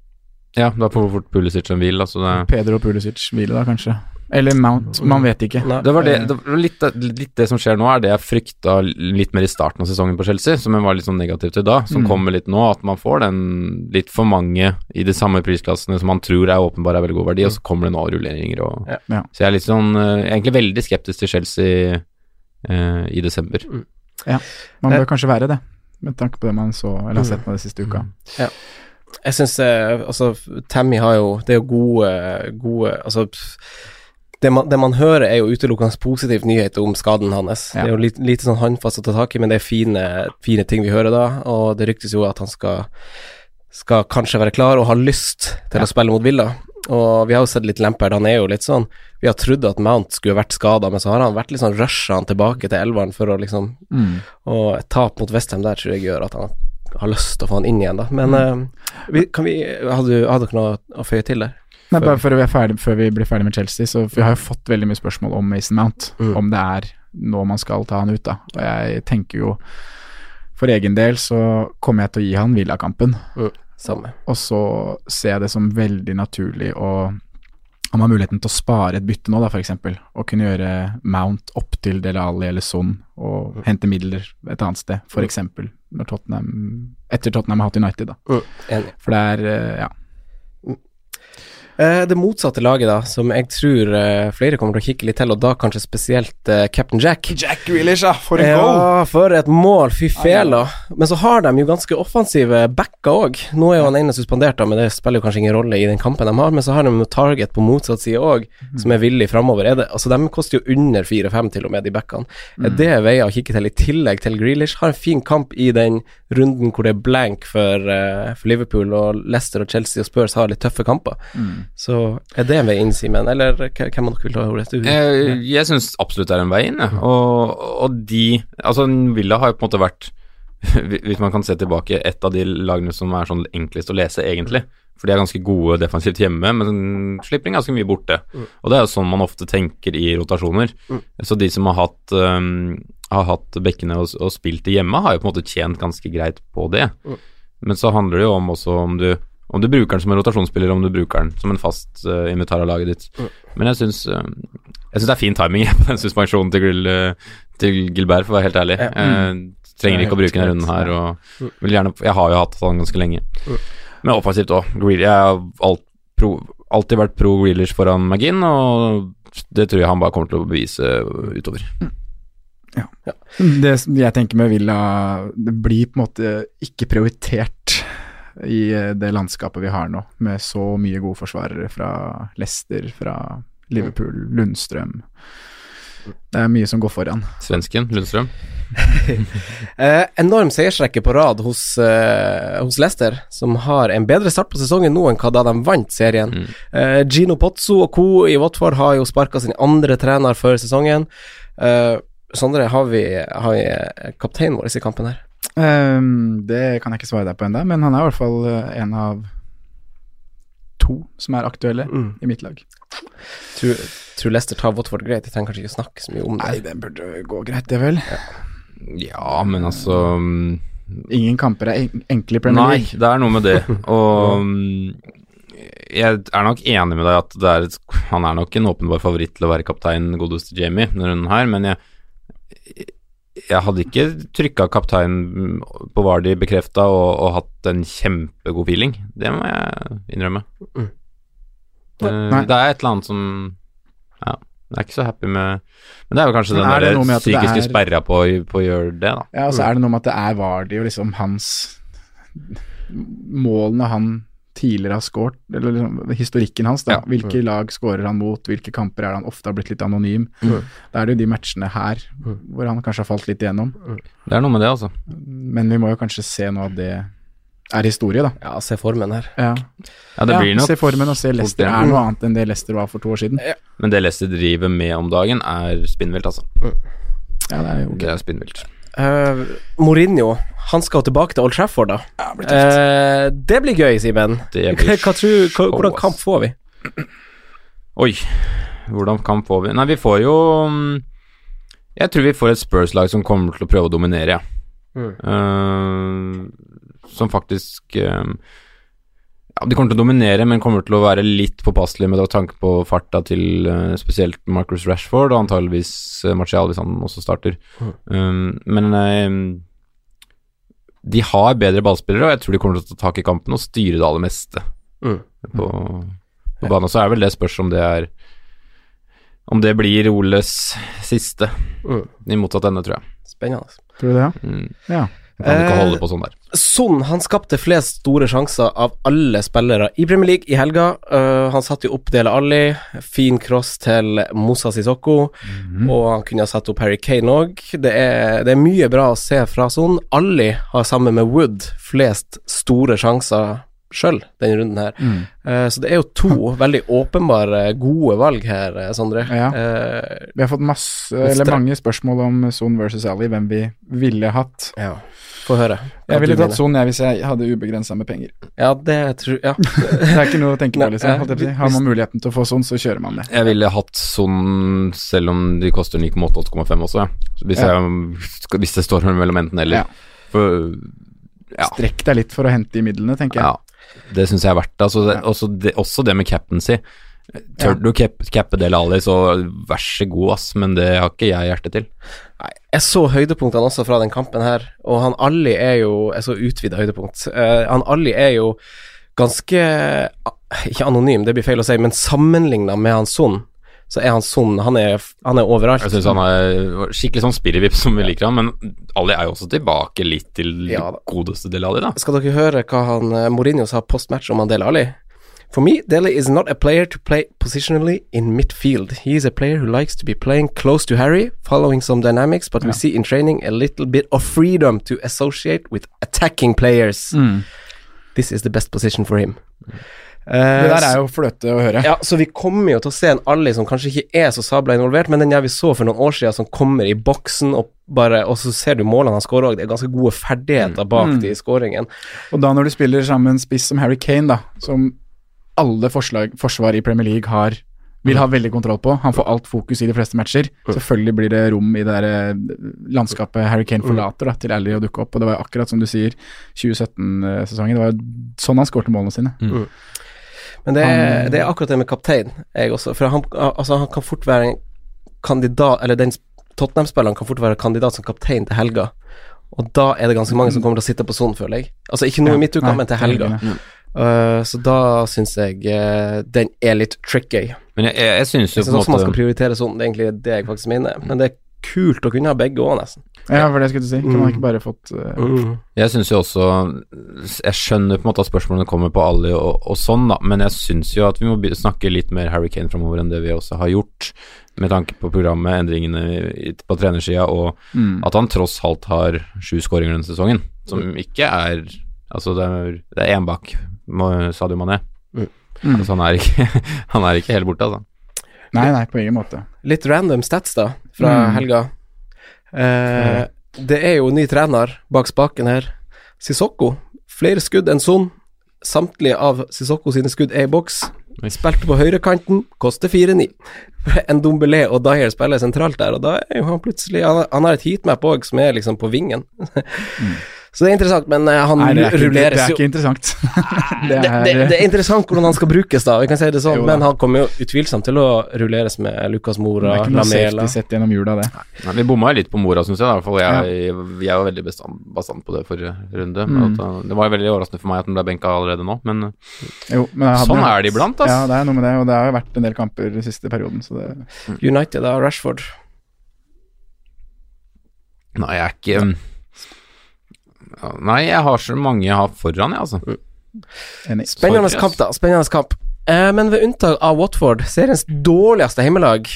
Ja, da får fort Pulisic en hvil, altså det Pedro Pulisic hviler da, kanskje. Eller Mount, man vet ikke. Det var, det, det var litt, litt det som skjer nå, er det jeg frykta litt mer i starten av sesongen på Chelsea, som jeg var litt sånn negativ til da, som Mm. kommer litt nå, at man får den litt for mange i de samme prisklassene som man tror er åpenbart er veldig god verdi, og så kommer det nå rulleringer og Ja. Ja. Så jeg er litt sånn eh, egentlig veldig skeptisk til Chelsea eh, i desember. Man bør kanskje være det, med tanke på det man så, eller har sett nå de siste uka. Ja. Jeg syns eh, altså Tammy har jo Det er jo gode, gode Altså det man, det man hører, er jo utelukkende positiv nyhet om skaden hans. Ja. Det er jo lite, lite sånn håndfast å ta tak i, men det er fine, fine ting vi hører da. Og det ryktes jo at han skal, skal kanskje være klar og har lyst til å spille mot Villa. Og vi har jo sett litt Lampard, han er jo litt sånn Vi har trodd at Mount skulle vært skada, men så har han vært litt sånn rusha han tilbake til elveren for å liksom Mm. Og et tap mot Westham der tror jeg gjør at han har lyst til å få han inn igjen, da. Men Mm. eh, kan vi Hadde hadde dere noe å føye til der? Nei, bare før vi, er ferdig, før vi blir ferdig med Chelsea, så vi har jo fått veldig mye spørsmål om Mason Mount. Mm. Om det er nå man skal ta han ut, da. Og jeg tenker jo For egen del så kommer jeg til å gi han Villa-kampen. Samme. Og så ser jeg det som veldig naturlig å om man har muligheten til å spare et bytte nå, da, f.eks. Og kunne gjøre Mount opp til Dele Alli eller Son og hente midler et annet sted, f.eks. Når Tottenham Etter Tottenham har hatt United, da. Mm. For det er eh, Ja. Eh, det motsatte laget, da, som jeg tror eh, flere kommer til å kikke litt til, og da kanskje spesielt eh, Captain Jack. Jack Grealish, ja! For Ja, for et mål, fy fela. Men så har de jo ganske offensive backer òg. Nå er jo han ene suspendert, da, men det spiller jo kanskje ingen rolle i den kampen de har. Men så har de jo Target på motsatt side òg, som er villig framover. Er det, altså, de koster jo under 4-5 til og med, de backene. Er det veier å kikke til, i tillegg til Grealish? Har en fin kamp i den runden hvor det er blank for, for Liverpool, og Leicester og Chelsea og Spurs har litt tøffe kamper. Så er det en vei inn, Simen, eller hvem av dere vil ta ordet? Du- Jeg, jeg syns absolutt det er en vei inn, ja. Og, og de Altså, Villa har jo på en måte vært Hvis man kan se tilbake, et av de lagene som er sånn enklest å lese, egentlig. For de er ganske gode defensivt hjemme, men slipper inn ganske mye borte. Og det er jo sånn man ofte tenker i rotasjoner. Så de som har hatt um, har hatt bekkene og, og spilt det hjemme, har jo på en måte tjent ganske greit på det. Men så handler det jo om også om du om du bruker den som en rotasjonsspiller, om du bruker den som en fast uh, invitar av laget ditt. Men jeg syns uh, det er fin timing på den suspensjonen til, Gil, uh, til Gilbert, for å være helt ærlig. Ja. Uh, trenger ikke å bruke denne runden her, og vil gjerne Jeg har jo hatt han ganske lenge. Men offensivt òg. Jeg har alt pro, alltid vært pro Grealish foran McGinn, og det tror jeg han bare kommer til å bevise utover. Ja Det jeg tenker med Villa, det blir på en måte ikke prioritert i eh, det landskapet vi har nå, med så mye gode forsvarere fra Leicester, fra Liverpool, Lundstrøm. Det er mye som går foran. Svensken Lundstrøm. Eh, enorm seiersrekke på rad hos, eh, hos Leicester, som har en bedre start på sesongen nå enn hva da de vant serien. Eh, Gino Pozzo og co. i Watford har jo sparka sin andre trener før sesongen. Eh, Sondre, har vi, har vi kapteinen vår i kampen her? Ehm, det kan jeg ikke svare deg på ennå, men han er i hvert fall eh, en av to som er aktuelle Mm. i mitt lag. Tror, tror Leicester tar Watford greit? De trenger kanskje ikke snakke så mye om det. Nei, det burde gå greit, det vel. Ja, men altså um, Ingen kamper er en- enkle i Premier League. Nei, det er noe med det. Og um, jeg er nok enig med deg at det er et, han er nok en åpenbar favoritt til å være kaptein, godeste Jamie, denne runden her, men jeg jeg hadde ikke trykka kaptein på Vardi bekrefta og, og hatt en kjempegod feeling. Det må jeg innrømme. Mm. Det, det er et eller annet som Ja, jeg er ikke så happy med Men det er jo kanskje den er der psykiske er- sperra på, på å gjøre det, da. Ja, og så er det noe med at det er Vardy og liksom hans Målene han tidligere har skåret, eller liksom historikken hans, da. Ja. Hvilke lag skårer han mot, hvilke kamper er det han ofte har blitt litt anonym. Mm. Da er det jo de matchene her hvor han kanskje har falt litt igjennom. Det er noe med det, altså. Men vi må jo kanskje se nå at det er historie, da. Ja, se formen her. Ja, Ja, det blir nok Se formen og se Leicester er noe annet enn det Leicester var for to år siden. Men det Leicester driver med om dagen, er spinnvilt, altså. Ja, det er jo Det er spinnvilt. Eh, Mourinho, han skal tilbake til Old Trafford, da. Ja, det blir Simen. Det blir gøy, Simen. hvordan kamp får vi? Oi, hvordan kamp får vi? Nei, vi får jo mm, Jeg tror vi får et Spurs-lag som kommer til å prøve å dominere, ja. Eh, som faktisk eh, Ja, de kommer til å dominere, men kommer til å være litt påpasselige med tanke på farta til eh, spesielt Marcus Rashford, og antageligvis uh, Martial hvis han også starter. Um, men eh, de har bedre ballspillere, og jeg tror de kommer til å ta tak i kampen og styre det aller meste Mm. på, på banen. Så er vel det spørs om det er Om det blir Oles siste Mm. i motsatt ende, tror jeg. Spennende. Tror du det? Mm. Ja. Ikke Eh, sånn. Son han skapte flest store sjanser av alle spillere i Premier League i helga. Uh, han satte jo opp Dele Alli, fin cross til Moussa Sissoko, og han kunne ha satt opp Harry Kane òg. Det, det er mye bra å se fra Son. Alli har sammen med Wood flest store sjanser sjøl den runden her. Eh, så det er jo to veldig åpenbare gode valg her, eh, Sondre. Ja. Eh, Vi har fått masse, eller mange spørsmål om Son versus Ali, hvem vi ville hatt. ja. Få høre. hva Jeg ville tatt. Son jeg hvis jeg hadde ubegrensa med penger. Ja, det tror Ja. Det er ikke noe å tenke på, liksom. Har man muligheten til å få Son, så kjører man det. Jeg ville hatt Son selv om de koster 9,8-8,5 også. Hvis, Ja. jeg, hvis det står mellom enten eller. Ja. For ja. Strekk deg litt for å hente de midlene, tenker jeg. ja. Det syns jeg er verdt. Altså, det også, det. Også det med captaincy. Tør Ja. du cap, cappe Del Ali, så vær så god, ass, men det har ikke jeg hjerte til. Nei, jeg så høydepunktene også fra den kampen her, og han Ali er jo Jeg så utvida høydepunkt. Uh, han Ali er jo ganske Ikke anonym, det blir feil å si, men sammenligna med han Son, så er han sånn. Han er, han er overalt. Jeg syns han er skikkelig sånn spirrevipp som vi liker han, men Ali er jo også tilbake litt til Ja godeste Del Ali, da. Skal dere høre hva han eh, Mourinho sa post-match om han Dele Ali? For me, Dele is not a player to play positionally in midfield. He is a player who likes to be playing close to Harry, following some dynamics, but we see in training a little bit of freedom to associate with attacking players. This is the best position for him. Eh, Det der er jo fløte å høre. ja, så vi kommer jo til å se en Ali som kanskje ikke er så sabla involvert, men den jeg vi så for noen år siden, som kommer i boksen og bare Og så ser du målene han skårer òg, det er ganske gode ferdigheter bak de skåringene. Og da når du spiller sammen en spiss som Harry Kane, da, som alle forslag, forsvar i Premier League har vil ha veldig kontroll på. Han får alt fokus i de fleste matcher. Selvfølgelig blir det rom i det der eh, landskapet Harry Kane forlater da, til Ally å dukke opp. Og det var akkurat som du sier, 2017-sesongen. Det var sånn han skårte målene sine. Men det er, Han- det er akkurat det med kaptein, jeg også. For han, altså, han kan fort være en kandidat Eller den Tottenham-spilleren kan fort være kandidat som kaptein til helga. Og da er det ganske mange som kommer til å sitte på sonen, føler jeg. Altså ikke nå i Ja, midtuka, nei, men til helga. Uh, så da syns jeg uh, den er litt tricky. Men jeg, jeg, jeg syns jo Jeg på en også man skal prioritere sonen, det er egentlig det jeg faktisk mener. Men det kult å kunne ha begge òg, nesten. Ja, for det skulle du si. Kunne man ikke bare fått uh... Mm. Jeg syns jo også Jeg skjønner på en måte at spørsmålene kommer på alle og, og sånn, da, men jeg syns jo at vi må snakke litt mer Harry Kane framover enn det vi også har gjort, med tanke på programmet, endringene på trenersida, og mm. at han tross alt har sju skåringer denne sesongen, som ikke er Altså, det er, det er én bak Sadio Mané. Mm. Mm. Altså, han er ikke, han er ikke helt borte, altså. Nei, nei, på ingen måte. Litt random stats, da, fra Mm. helga. Eh, det er jo ny trener bak spaken her. Sissoko. Flere skudd enn Son. Samtlige av Sissoko sine skudd er i boks. Spilte på høyrekanten, koster 4-9. En Dombelé og Dyer spiller sentralt der, og da er jo han plutselig Han, han har et heatmap òg som er liksom på vingen. Så det er interessant, men eh, han Nei, det rulleres ikke, det er ikke interessant. det er, det, det er interessant hvordan han skal brukes, da. Vi kan si det sånn, Jo men han kommer jo utvilsomt til å rulleres med Lucas det Mora, er ikke noe Lamela safety sett gjennom jula, det. Nei, vi bomma litt på Mora, syns jeg. i hvert fall jeg, jeg var veldig bastant på det forrige runde. Mm. At, uh, det var veldig overraskende for meg at den ble benka allerede nå, men uh, Jo, men Sånn er det iblant, ass. Ja, det er noe med det, og det har jo vært en del kamper den siste perioden, så det United av Rashford. Nei, jeg er ikke Nei, jeg har så mange jeg har foran, jeg, altså. Enig. Spennende kamp, da. Spennende kamp. Eh, men ved unntak av Watford, seriens dårligste heimelag,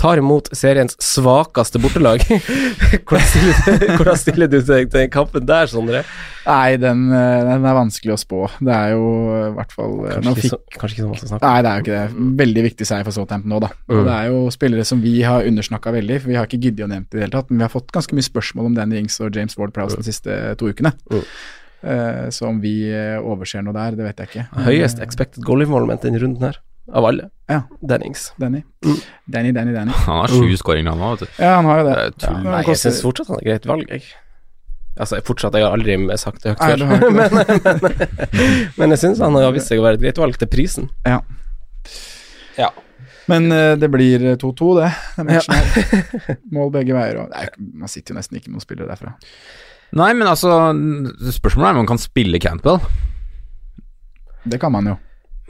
tar imot seriens svakeste bortelag. hvordan, stiller, hvordan stiller du deg til kampen der, Sondre? Nei, den, eh, den er vanskelig å spå. Det er jo eh, i hvert fall eh, Kanskje ikke, fikk, så, kanskje ikke så masse å snakke om. Nei, det er jo ikke det. Veldig viktig seier for Southampton nå, da. Mm. Det er jo spillere som vi har undersnakka veldig, for vi har ikke giddet å nevne det i det hele tatt, men vi har fått ganske mye spørsmål om Danny Ings og James Ward-Prowse de siste to ukene. Mm. Så om vi overser noe der, det vet jeg ikke. Høyest expected goal involvement denne runden her, av alle. Ja. Dennings. Danny. Mm. Danny, Danny, Danny. Han har sju skåringer nå, vet du. Ja, han har jo det. Det. Ja, Nei, jeg syns fortsatt han er greit valg, jeg. Altså, jeg fortsatt, jeg har aldri sagt det høyt før, men, men, men jeg syns han har vist seg å være et greit valg til prisen. Ja. Ja. Men uh, det blir 2-2, det. det matchen. Mål begge veier. Og, nei, man sitter jo nesten ikke med noen spillere derfra. Nei, men altså Spørsmålet er om man kan spille Cantwell. Det kan man jo.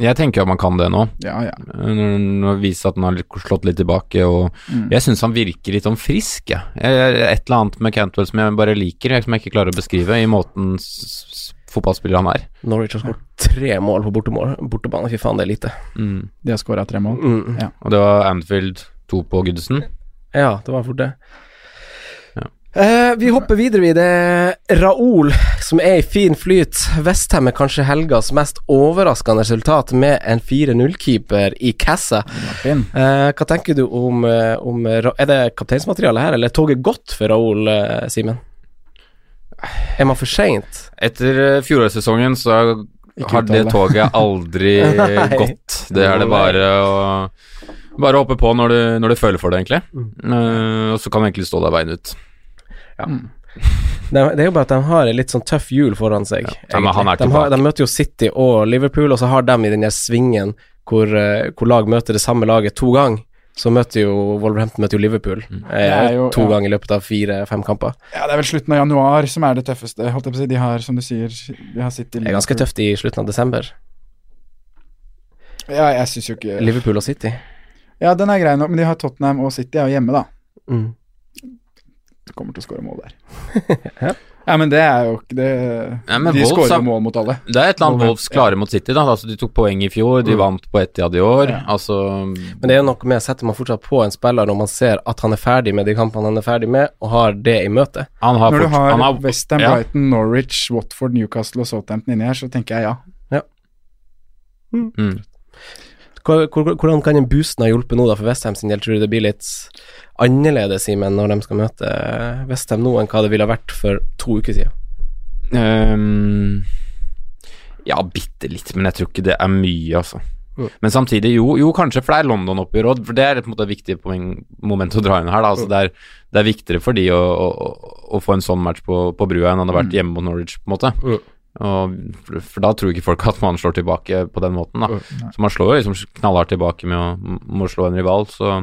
Jeg tenker jo at man kan det nå. Ja, ja. Det viser at han har slått litt tilbake, og Mm. jeg syns han virker litt sånn frisk, jeg. Et eller annet med Cantwell som jeg bare liker, som jeg ikke klarer å beskrive, i måten fotballspiller han er. Norwich har skåret tre mål på bortemål, bortebane. Fy faen, det er lite. Mm. De har skåra tre mål. Mm. Ja. Og det var Anfield to på Goodison. Ja, det var fort det. Eh, vi hopper videre. vi. Det er Raoul som er i fin flyt. Westham er kanskje helgas mest overraskende resultat, med en 4-0-keeper i cassa. Fin. Eh, hva tenker du om, eh, om Er det kapteinsmateriale her, eller er toget godt for Raoul, Simen? Er man for seint? Etter fjorårssesongen så har det toget aldri gått. Det er det bare å bare hoppe på når du, når du føler for det, egentlig. Mm. Eh, og så kan du egentlig stå der veien ut. Det, det er jo bare at de har en litt sånn tøff hjul foran seg. Ja, men han er de, har, de møter jo City og Liverpool, og så har de i den der svingen hvor, eh, hvor lag møter det samme laget to ganger. Så møter jo Wolverhampton møter jo Liverpool Mm. eh, jo- to ja. ganger i løpet av fire-fem kamper. Ja, det er vel slutten av januar som er det tøffeste. Holdt jeg på å si. De har, som du sier, de har City Det er ganske tøft i slutten av desember. Ja, jeg syns jo ikke Liverpool og City. Ja, den er grei nok, men de har Tottenham og City er jo hjemme, da. Mm. Kommer til å skåre mål der. ja. men det er jo ikke det Ja, De Wolves skårer jo mål mot alle. Det er et eller annet Wolves klarer mot City, da. Altså, de tok poeng i fjor, de Mm. vant på Etiad i år. Ja. Altså Men det er jo noe med setter man fortsatt på en spiller når man ser at han er ferdig med de kampene han er ferdig med, og har det i møte. Han har Når du har, han har Westham, ja. Brighton, Norwich, Watford, Newcastle og Southampton inni her, så tenker jeg ja. Mm. Hvor- hvor- Hvordan kan en boosten ha hjulpet nå da for Westham sin del? Tror du det blir litt annerledes, i menn når de skal møte Westham nå, enn hva det ville vært for to uker siden? Um, ja, bitte litt, men jeg tror ikke det er mye, altså. Mm. Men samtidig, jo, jo kanskje, for det er London-oppgjør òg. Det er på en måte et viktig moment å dra inn her. Altså, det, er, det er viktigere for de å, å, å få en sånn match på, på brua enn han hadde vært hjemme mot Norwich, på en måte. Mm. Og, for, for da tror ikke folk at man slår tilbake på den måten, da. Mm. Så man slår jo liksom knallhardt tilbake med å, med å slå en rival, så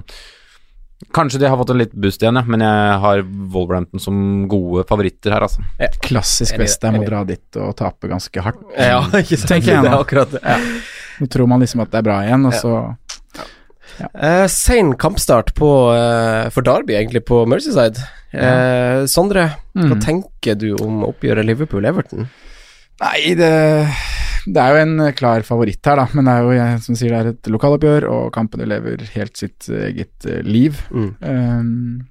Kanskje de har fått en litt boost igjen, ja, men jeg har Wolverhampton som gode favoritter her, altså. Klassisk Enig, Westham å dra dit og tape ganske hardt. Ja, ikke sant? Tenker jeg nå. akkurat det. Nå tror man liksom at det er bra igjen, og så Eh, Sein kampstart på, uh, for Derby, egentlig, på Mercyside. Uh, Sondre, hva Mm. tenker du om oppgjøret Liverpool-Everton? Nei, det, det er jo en klar favoritt her, da. Men det er jo jeg som sier det er et lokaloppgjør, og kampene lever helt sitt eget eh, liv. Mm. Um,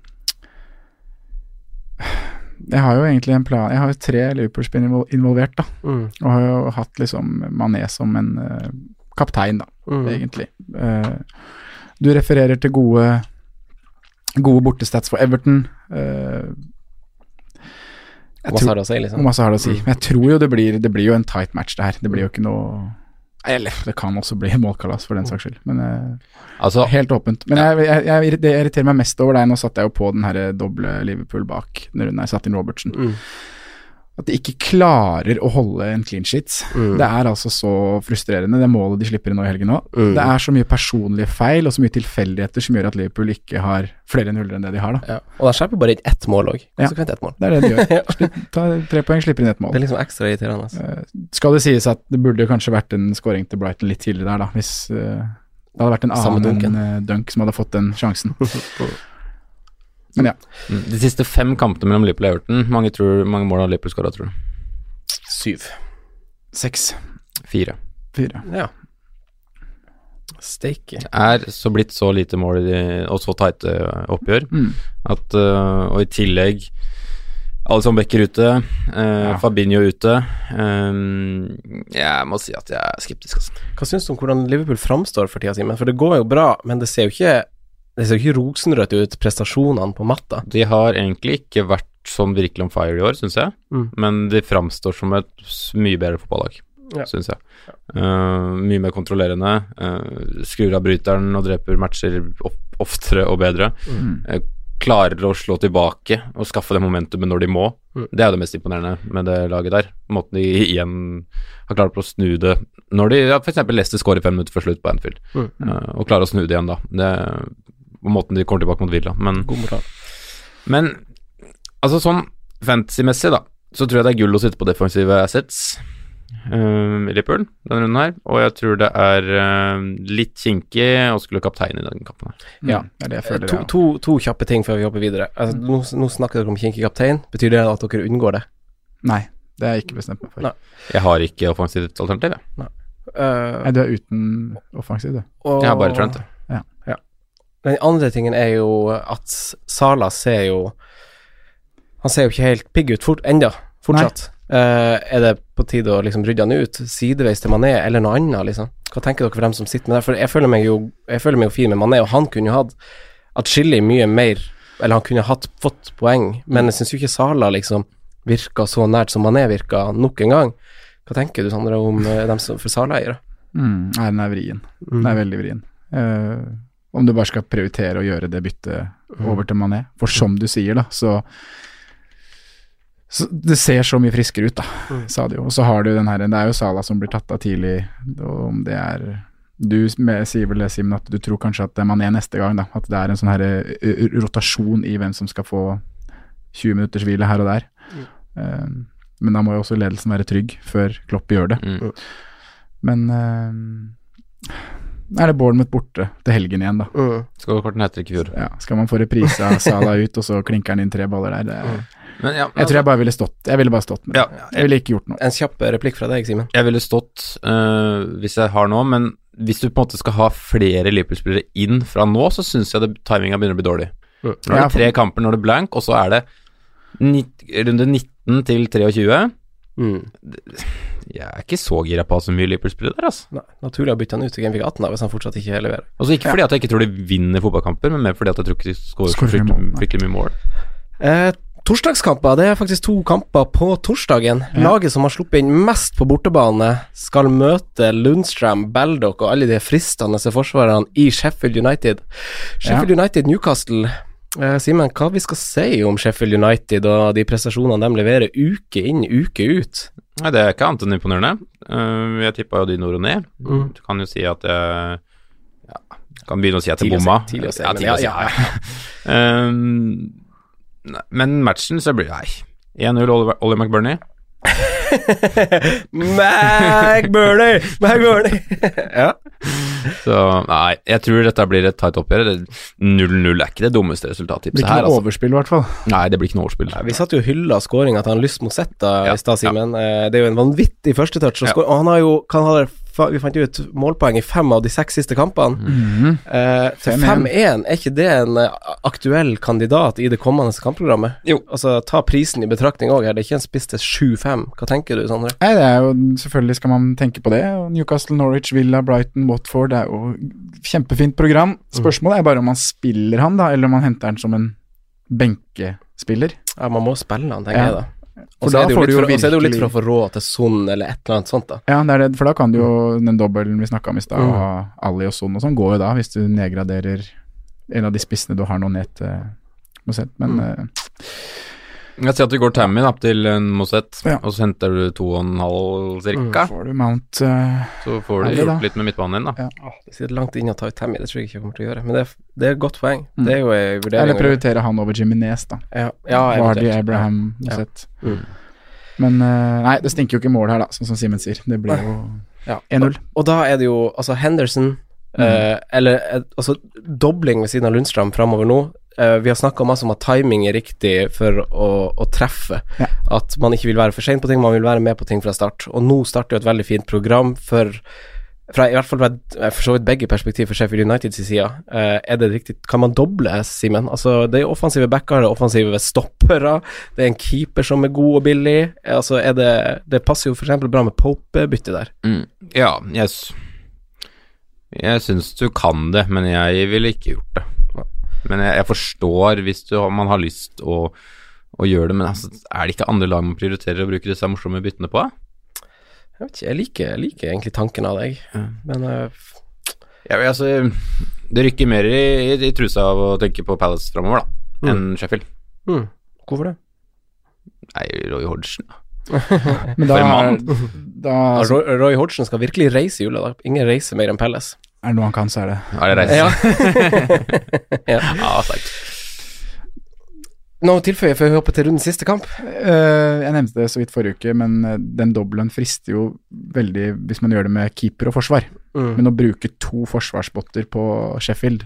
jeg har jo egentlig en plan Jeg har jo tre Liverpool-spillere involvert, da. Mm. Og har jo hatt liksom Mané som en uh, kaptein, da, Mm. egentlig. Uh, du refererer til gode Gode bortestats for Everton. Uh, Masse har det å si, liksom. Masse har det å si. Mm. Men jeg tror jo det blir Det blir jo en tight match, det her. Det blir jo ikke noe Eller det kan også bli målkalas, for den saks skyld. Men eh, Altså, helt åpent. Men jeg, jeg, jeg, det irriterer meg mest over, det er Nå satte jeg jo på den her doble Liverpool bak når jeg satte inn Robertsen. Mm. At de ikke klarer å holde en clean sheet. Mm. Det er altså så frustrerende, det målet de slipper inn nå i helgen òg. Mm. Det er så mye personlige feil og så mye tilfeldigheter som gjør at Liverpool ikke har flere nuller enn det de har, da. Ja. Og da slipper bare inn ett mål òg. Ja. Konsekvent ett mål. Det er det de gjør. Slipp, ta tre poeng, slipper inn ett mål. Det er liksom ekstra irriterende. Altså. Eh, skal det sies at det burde kanskje vært en scoring til Brighton litt tidligere der, da, hvis eh, det hadde vært en annen eh, Dunk som hadde fått den sjansen. Men ja. mm, de siste fem kampene mellom Liverpool og Everton, mange, tror, mange mål har Liverpool skåra, tror du? Syv. Seks. Fire. Fire. Ja. Steike. er så blitt så lite mål og så tighte oppgjør Mm. at øh, Og i tillegg Alison Becker ute, øh, Fabinho ute. Øhm, jeg må si at jeg er skeptisk, altså. Hva syns du om hvordan Liverpool framstår for tida, Simen? For det går jo bra, men det ser jo ikke det ser jo ikke rosenrødt ut, prestasjonene på matta. De har egentlig ikke vært sånn virkelig on fire i år, syns jeg. Mm. Men de framstår som et mye bedre fotballag, Ja. syns jeg. Øh, mye mer kontrollerende. Uh, skrur av bryteren og dreper matcher oftere og bedre. Mm. Uh, klarer å slå tilbake og skaffe det momentumet når de må. Mm. Det er jo det mest imponerende med det laget der. Måten de igjen har klart på å snu det når de ja, f.eks. Leicester skårer fem minutter før slutt på Anfield, Mm. uh, og klarer å snu det igjen da. Det, måten de kommer tilbake mot Villa. Men, God moral. men altså sånn fantasy-messig, da, så tror jeg det er gull å sitte på defensive assets uh, i Liverpool denne runden her, og jeg tror det er uh, litt kinkig å skulle kaptein i den kampen her. Ja. Mm, Det er det jeg føler. To, to, to kjappe ting før vi hopper videre. Altså, nå, nå snakker dere om kinkig kaptein. Betyr det at dere unngår det? Nei, det har jeg ikke bestemt meg for. Nei. Jeg har ikke offensivt alternativ, jeg. Uh, Nei, du er uten offensiv, du. og- Jeg har bare Trent, jeg. Den andre tingen er jo at Sala ser jo Han ser jo ikke helt pigg ut fort, enda, fortsatt. Uh, er det på tide å liksom rydde han ut, sideveis til Mané, eller noe annet, liksom? Hva tenker dere for dem som sitter med det? For jeg føler meg jo, jeg føler meg jo fin med Mané, og han kunne jo hatt atskillig mye mer Eller han kunne hatt fått poeng, men jeg syns jo ikke Sala liksom virka så nært som Mané virka nok en gang. Hva tenker du, Sandra, om eh, dem som for Sala-eiere? Mm, nei, den er vrien. Den er veldig vrien. Eh, om du bare skal prioritere å gjøre det byttet over til Mané. For som du sier, da, så, så Det ser så mye friskere ut, da, sa de jo. Og så har du den her Det er jo Sala som blir tatt av tidlig, og om det er Du sier vel det, Simen, at du tror kanskje at man er neste gang, da. At det er en sånn her ø, rotasjon i hvem som skal få 20 minutters hvile her og der. Eh, men da må jo også ledelsen være trygg før Klopp gjør det. Mm. Men eh, er det Bournemouth borte til helgen igjen, da. Mm. Skal kort en ikke fjor. Ja, skal man få reprise av Salah ut, og så klinker han inn tre baller der? Det, Men ja, jeg tror jeg bare ville stått Jeg ville bare stått med det. Ja. Jeg ville ikke gjort noe. En kjapp replikk fra deg, Simen. Jeg ville stått øh, hvis jeg har noe, men hvis du på en måte skal ha flere Liverpool-spillere inn fra nå, så syns jeg det, timinga begynner å bli dårlig. Mm. Nå er det tre kamper, når det er blank, og så er det runde 19 til 23. Mm. Jeg er ikke så gira på å ha så mye Liverpool-spillere der, altså. Nei, naturlig å bytte han ut til Gameweek 18 da, hvis han fortsatt ikke leverer. Altså Ikke fordi at jeg ikke tror de vinner fotballkamper, men mer fordi at jeg tror ikke de skårer fryktelig mål, fryktelig mye mål. Eh, torsdagskamper, det er faktisk to kamper på torsdagen. Laget som har sluppet inn mest på bortebane, skal møte Lundstrøm, Baldock og alle de fristende forsvarerne i Sheffield United. Sheffield United Newcastle. Eh, Simen, hva vi skal si om Sheffield United og de prestasjonene de leverer uke inn, uke ut? Nei, det er ikke annet enn imponerende. Uh, jeg tippa jo de nord og ned. Mm. Du kan jo si at jeg ja, kan begynne å si at jeg bomma. tidlig å si, ja, men tidlig å si, ja, ja, ja. Um, men matchen så blir det Nei. 1-0 Ollie Oliver McBurney. McBurney! McBurney! ja. Så nei, jeg tror dette blir et tight oppgjør. 0-0 er ikke det dummeste Det resultattipset blir ikke her, noe altså. overspill, i hvert fall. Nei, det blir ikke noe overspill. Nei, Vi satt jo og hylla skåringa til han Lyst Mosetta Ja, i stad, Simen. Ja. Det er jo en vanvittig førstetouch. Og, Ja. og han har jo kan ha det, Vi fant jo ut målpoeng i fem av de seks siste kampene. Mhm. Eh, til 5-1. 5-1, er ikke det en eh, aktuell kandidat i det kommende kampprogrammet? Jo. Altså, ta prisen i betraktning òg her. Det er ikke en spiss til 7-5. Hva tenker du, Sondre? Nei, det er jo Selvfølgelig skal man tenke på det. Newcastle, Norwich, Villa, Brighton, Watford. Det er jo kjempefint program. Spørsmålet er bare om man spiller han, da, eller om man henter han som en benkespiller. Ja, man må spille han, tenker Ja. jeg da. For da får du jo virkelig og så er det jo litt for å få råd til Son eller et eller annet sånt, da. Ja, det er det, for da kan du jo den dobbelen vi snakka om i stad, Mm. Ali og Son og sånn, går jo da, hvis du nedgraderer en av de spissene du har nå ned til Mosett. Men Mm. eh, Jeg sier at vi går Tammy da, til en Mosett, Ja. og så henter du to og en halv cirka. får du Mount uh, Så får du gjort litt med midtbanen din, da. Ja. Det sitter langt inne å ta ut Tammy, det tror jeg ikke jeg kommer til å gjøre. Men det er, det er et godt poeng. Mm. Det er jo en vurdering. Eller prioritere han over Jiminez, da. Ja, ja Vardy. Abraham, Ja. Mm. Men uh, nei, det stinker jo ikke mål her, da, sånn som Simen sier. Det blir jo Ja. 1-0. Og da er det jo altså Henderson Mm. eh, Eller eh, altså dobling ved siden av Lundstrøm framover nå. Uh, vi har snakka masse om at timing er riktig for å, å treffe. Ja. At man ikke vil være for sein på ting, man vil være med på ting fra start. Og nå starter jo et veldig fint program for fra, I hvert fall fra for så vidt begge perspektiv for Sheffield Uniteds side. Uh, er det riktig Kan man doble, Simen? Altså, det er offensive backer, det er offensive stoppere, det er en keeper som er god og billig. Altså, er det Det passer jo f.eks. bra med Pope-byttet der. Mm. Ja, jeg, s- jeg syns du kan det, men jeg ville ikke gjort det. Men jeg, jeg forstår hvis du, man har lyst å, å gjøre det, men altså, er det ikke andre lag man prioriterer å bruke disse morsomme byttene på? Jeg vet ikke, jeg liker, jeg liker egentlig tanken av deg, men uh... Ja, altså, det rykker mer i, i, i trusa av å tenke på Palace framover, da, enn Sheffield. mm, hvorfor det? Nei, Roy Hodgson, da. Men da, For er, mann. da Roy, Roy Hodgson skal virkelig reise i jula, da. Ingen reiser mer enn Pelles. er det noe han kan, så er det Er det reist? Ja. ja sterkt. Noe å tilføye før vi hopper til rundens siste kamp? Uh, Jeg nevnte det så vidt forrige uke, men eh, den dobbelen frister jo veldig hvis man gjør det med keeper og forsvar. Mm. Men å bruke to forsvarsbotter på Sheffield,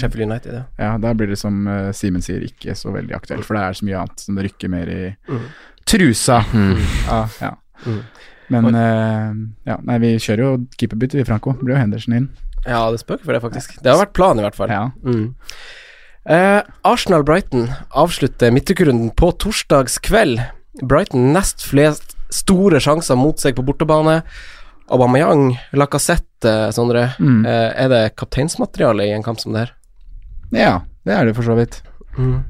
Sheffield United, ja. ja, da blir det som uh, Simen sier, ikke så veldig aktuelt. For det er så mye annet som det rykker mer i Mm. Trusa. Mm. Ja, ja. Mm. Men uh, ja, nei, vi kjører jo keeperbytte, vi, Franco. Det blir jo Henderson inn. Ja, det spøker for det, faktisk. Det har vært planen, i hvert fall. Ja. Mm. Uh, Arsenal-Brighton avslutter midtukerunden på torsdagskveld. Brighton nest flest store sjanser mot seg på bortebane. Aubameyang, Lacassette, Sondre. Mm. Uh, er det kapteinsmateriale i en kamp som det her? ja, det er det for så vidt. Mm.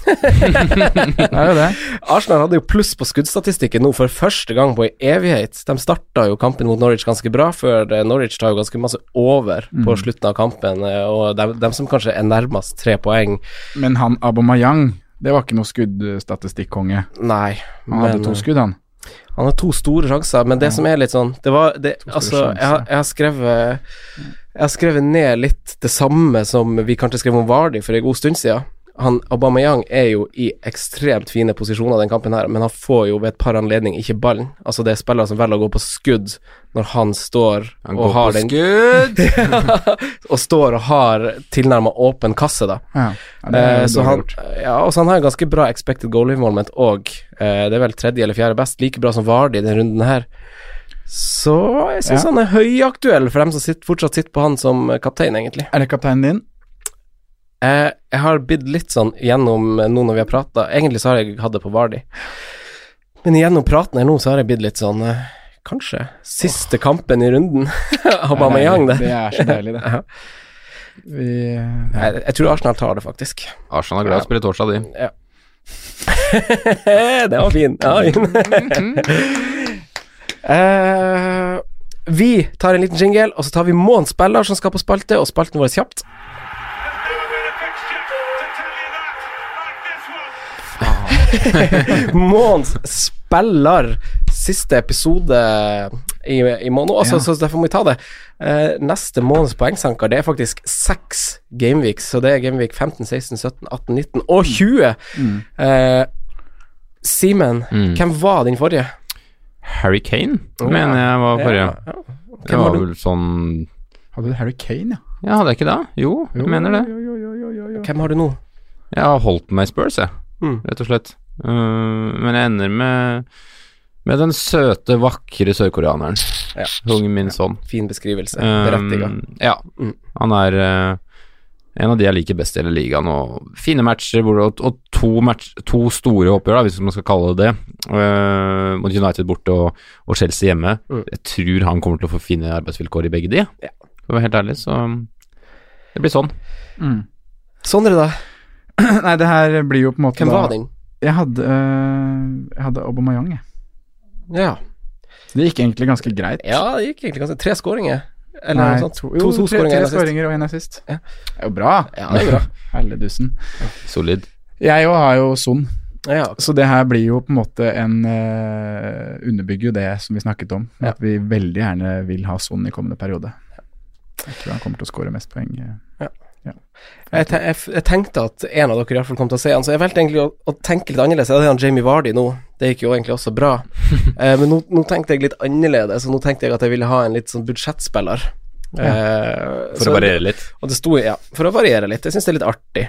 Det er jo det. Arsenal hadde jo pluss på skuddstatistikken nå for første gang på en evighet. De starta jo kampen mot Norwich ganske bra, før eh, Norwich tar jo ganske masse over på Mm. slutten av kampen. eh, Og dem, de, som kanskje er nærmest tre poeng, Men han Abomayang, det var ikke noe skuddstatistikkonge. nei. Han hadde men, to eh, skudd, han. Han har to store sjanser, men det Ja. som er litt sånn Det var det, Altså, jeg, jeg har skrevet Jeg har skrevet ned litt det samme som vi kanskje skrev om Vardy for en god stund siden. Han Aubameyang er jo i ekstremt fine posisjoner den kampen her, men han får jo ved et par anledninger ikke ballen. Altså, det er spillere som velger å gå på skudd når han står Han og går har på den skudd! Og står og har tilnærma åpen kasse, da. Ja, det er Eh, så han, ja, og så han har en ganske bra expected goal involvement og eh, det er vel tredje eller fjerde best, like bra som Vardi i denne runden her. Så jeg syns Ja. han er høyaktuell for dem som sitter, fortsatt sitter på han som kaptein, egentlig. Er det kapteinen din? Eh, jeg har blitt litt sånn gjennom nå når vi har prata Egentlig så har jeg hatt det på Vardy, men gjennom praten her nå så har jeg blitt litt sånn eh, Kanskje siste kampen i runden. Aubameyang der. Det er så deilig, det. Ja. Vi, ja. Jeg, jeg tror Arsenal tar det, faktisk. Arsenal er glad i å spille torsdag, de. Ja. det var fin. Ja, fin. Eh, vi tar en liten jingle, og så tar vi spiller som skal på spalte, og spalten vår kjapt. Månedens spiller. Siste episode i, i måneden, altså, Ja. så derfor må vi ta det. Eh, neste måneds poengsanker, det er faktisk seks gameweeks, så det er gameweek 15, 16, 17, 18, 19 og 20. Mm. Eh, Simen, Mm. hvem var din forrige? Harry Kane, mener jeg var forrige. Ja, ja. Det var vel sånn Hadde du Harry Kane, ja? Ja, hadde jeg ikke det? Jo, jeg mener det. Jo, jo, jo, jo, jo, jo. Hvem har du nå? Jeg har holdt meg i Spurs, jeg, Mm. rett og slett. Uh, men jeg ender med med den søte, vakre sørkoreaneren. Ja. Hung min sånn. Fin beskrivelse. Um, Berettiga. ja. Mm. Han er uh, en av de jeg liker best i hele ligaen. Og fine matcher og, og to, match, to store oppgjør, da, hvis man skal kalle det det. eh, mot United borte og, og Chelsea hjemme. Mm. Jeg tror han kommer til å få fine arbeidsvilkår i begge de. Ja. For å være helt ærlig, så det blir sånn. Mm. Sondre, da? Nei, det her blir jo på en måte Hvem var din? Jeg hadde, uh, jeg hadde Aubameyang, jeg. Ja. Det gikk egentlig ganske greit. ja, det gikk egentlig ganske Tre skåringer. Eller Nei, noe sånt. to, To, jo, to tre, skåringer, tre en assist. skåringer og én assist. Ja. Det er jo bra. Ja, det er bra. Helledusen. Solid. Jeg òg har jo Son, Ja, så det her blir jo på en måte en uh, Underbygger jo det som vi snakket om, Ja. at vi veldig gjerne vil ha Son i kommende periode. Jeg tror han kommer til å skåre mest poeng. Jeg, te jeg, jeg tenkte at en av dere i hvert fall kom til å se han, så jeg valgte egentlig å, å tenke litt annerledes. Jeg hadde han Jamie Vardy nå, det gikk jo egentlig også bra. eh, men nå, nå tenkte jeg litt annerledes, og nå tenkte jeg at jeg ville ha en litt sånn budsjettspiller. Eh, For så å variere litt. Og det sto, ja, for å variere litt. Jeg syns det er litt artig.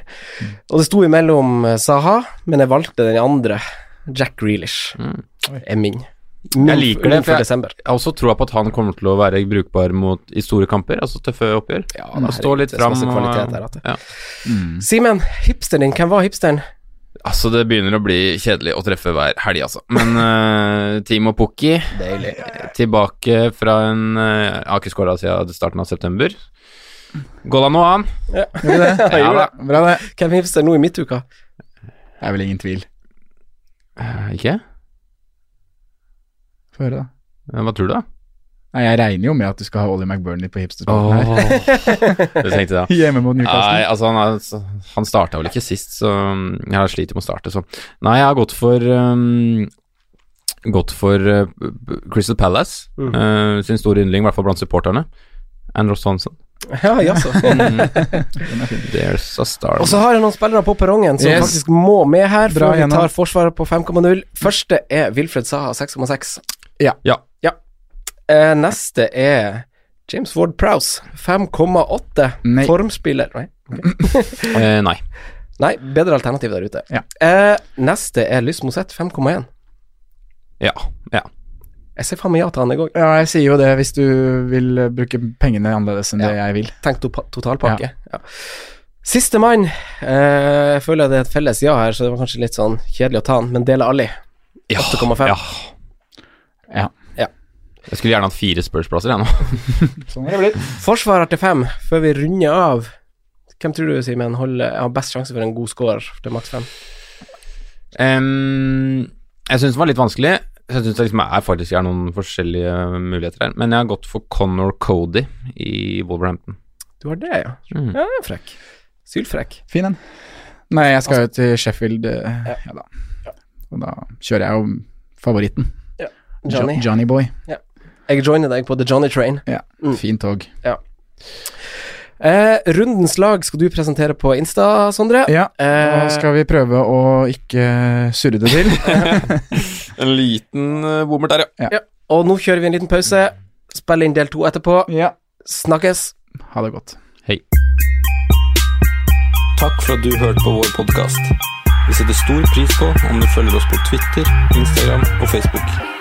Og det sto imellom Saha, men jeg valgte den andre. Jack Grealish Mm. er min. Jeg liker det, for jeg-. Jeg har også troa på at han kommer til å være brukbar mot, i store kamper, altså tøffe oppgjør. Ja, litt det er så fram. masse Mm. det- ja. Simen, hipsteren din, hvem var hipsteren? Altså, det begynner å bli kjedelig å treffe hver helg, altså. Men uh, Timo Pukki Deilig. tilbake fra en uh, Har ikke skåra siden starten av september. Går det an nå, han? Ja. Det? Ja, ja, da. Bra, det. Hvem er hipster nå i midtuka? Det er vel ingen tvil. Uh, ikke? Få høre, da. Hva tror du, da? Nei, jeg regner jo med at du skal ha Ollie McBurney på hipsterspalten her. det tenkte jeg. Hjemme mot Newcastle. Nei, altså han, er, han starta vel ikke sist, så um, jeg har slitt med å starte, så Nei, jeg har gått for um, Gått for uh, Crystal Palace, Mm. uh, sin store yndling, i hvert fall blant supporterne. Andros Thompson. Ja, jaså. There's a star. Og så har jeg noen spillere på perrongen som Yes. faktisk må med her, Bra vi tar Forsvaret på 5,0. Første er Wilfred Saha 6,6. Ja. Eh, neste er James Ward Prowse 5,8. Formspiller Nei. Eh, nei. Nei, bedre alternativ der ute. Ja. Eh, neste er Lys Mosett 5,1. Ja. ja. Jeg ser faen meg ja til han, i går. Ja, jeg sier jo det hvis du vil bruke pengene annerledes enn det jeg vil. Tenk to totalpakke. Ja. Siste mann. Eh, jeg føler det er et felles ja her, så det var kanskje litt sånn kjedelig å ta han, men Dele Alli. Ja. 8,5. Ja. Ja. Jeg skulle gjerne hatt fire Spurs-plasser, jeg nå. Sånn er det blitt. Forsvarer til fem, før vi runder av. Hvem tror du, Simen, har best sjanse for en god scorer til maks fem? Um, jeg syns det var litt vanskelig. Jeg syns det liksom er faktisk er noen forskjellige muligheter her. Men jeg har gått for Connor Cody i Wolverhampton. Du har det, ja. Mm. Ja, det er frekk. Sylfrekk. Fin en. Nei, jeg skal jo til Sheffield, Ja. ja da. Og da kjører jeg jo favoritten. Johnny. Jo Johnny Boy. Jeg joiner deg på The Johnny Train. Ja, Mm. fint tog. Eh, rundens lag skal du presentere på Insta, Sondre. Ja, Eh, nå skal vi prøve å ikke surre det til. En liten uh, bommert der, ja. Og nå kjører vi en liten pause. Spiller inn del to etterpå. ja. Snakkes. Ha det godt. Hei. Takk for at du hørte på vår podkast. Vi setter stor pris på om du følger oss på Twitter, Instagram og Facebook.